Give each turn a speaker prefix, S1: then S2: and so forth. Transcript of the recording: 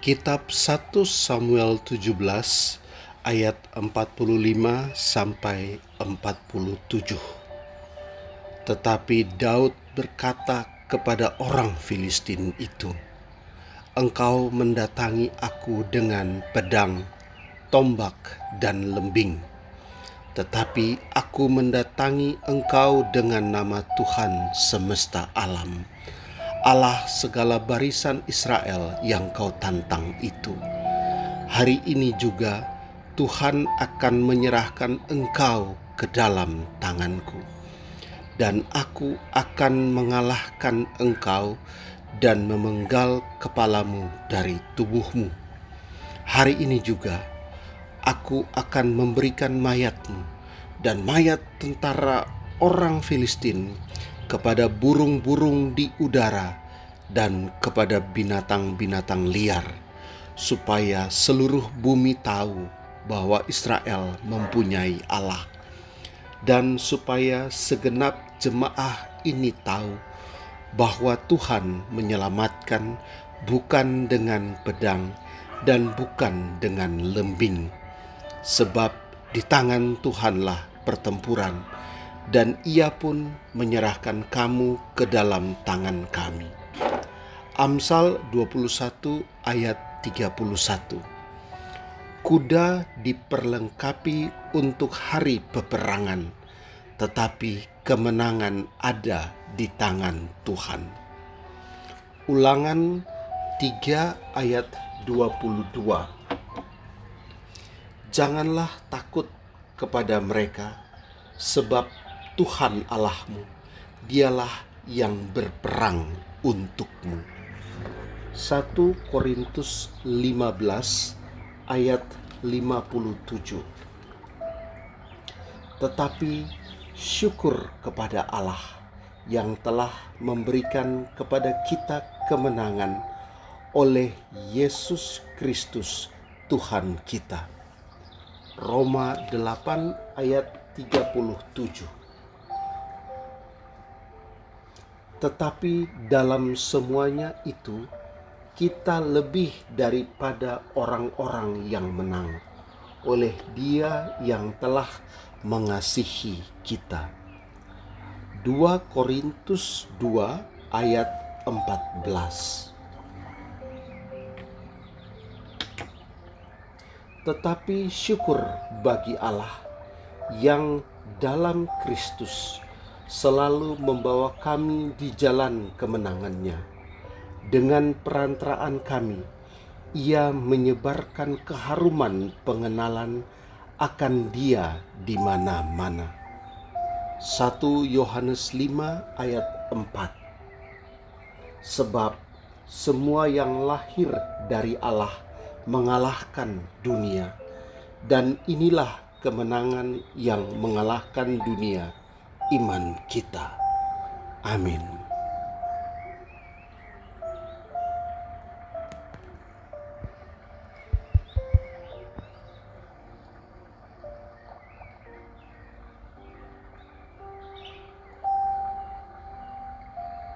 S1: Kitab 1 Samuel 17 ayat 45 sampai 47. Tetapi Daud berkata kepada orang Filistin itu, "Engkau mendatangi aku dengan pedang, tombak, dan lembing, tetapi aku mendatangi engkau dengan nama Tuhan semesta alam." Allah segala barisan Israel yang kau tantang itu. Hari ini juga Tuhan akan menyerahkan engkau ke dalam tanganku. Dan aku akan mengalahkan engkau dan memenggal kepalamu dari tubuhmu. Hari ini juga aku akan memberikan mayatmu dan mayat tentara orang Filistin kepada burung-burung di udara dan kepada binatang-binatang liar, supaya seluruh bumi tahu bahwa Israel mempunyai Allah, dan supaya segenap jemaah ini tahu bahwa Tuhan menyelamatkan bukan dengan pedang dan bukan dengan lembing, sebab di tangan Tuhanlah pertempuran dan ia pun menyerahkan kamu ke dalam tangan kami. Amsal 21 ayat 31 Kuda diperlengkapi untuk hari peperangan, tetapi kemenangan ada di tangan Tuhan. Ulangan 3 ayat 22 Janganlah takut kepada mereka, sebab Tuhan Allahmu, dialah yang berperang untukmu. 1 Korintus 15 ayat 57 Tetapi syukur kepada Allah yang telah memberikan kepada kita kemenangan oleh Yesus Kristus Tuhan kita. Roma 8 ayat 37 tetapi dalam semuanya itu kita lebih daripada orang-orang yang menang oleh Dia yang telah mengasihi kita. 2 Korintus 2 ayat 14 Tetapi syukur bagi Allah yang dalam Kristus selalu membawa kami di jalan kemenangannya. Dengan perantaraan kami, ia menyebarkan keharuman pengenalan akan dia di mana-mana. 1 Yohanes 5 ayat 4 Sebab semua yang lahir dari Allah mengalahkan dunia, dan inilah kemenangan yang mengalahkan dunia, iman kita. Amin.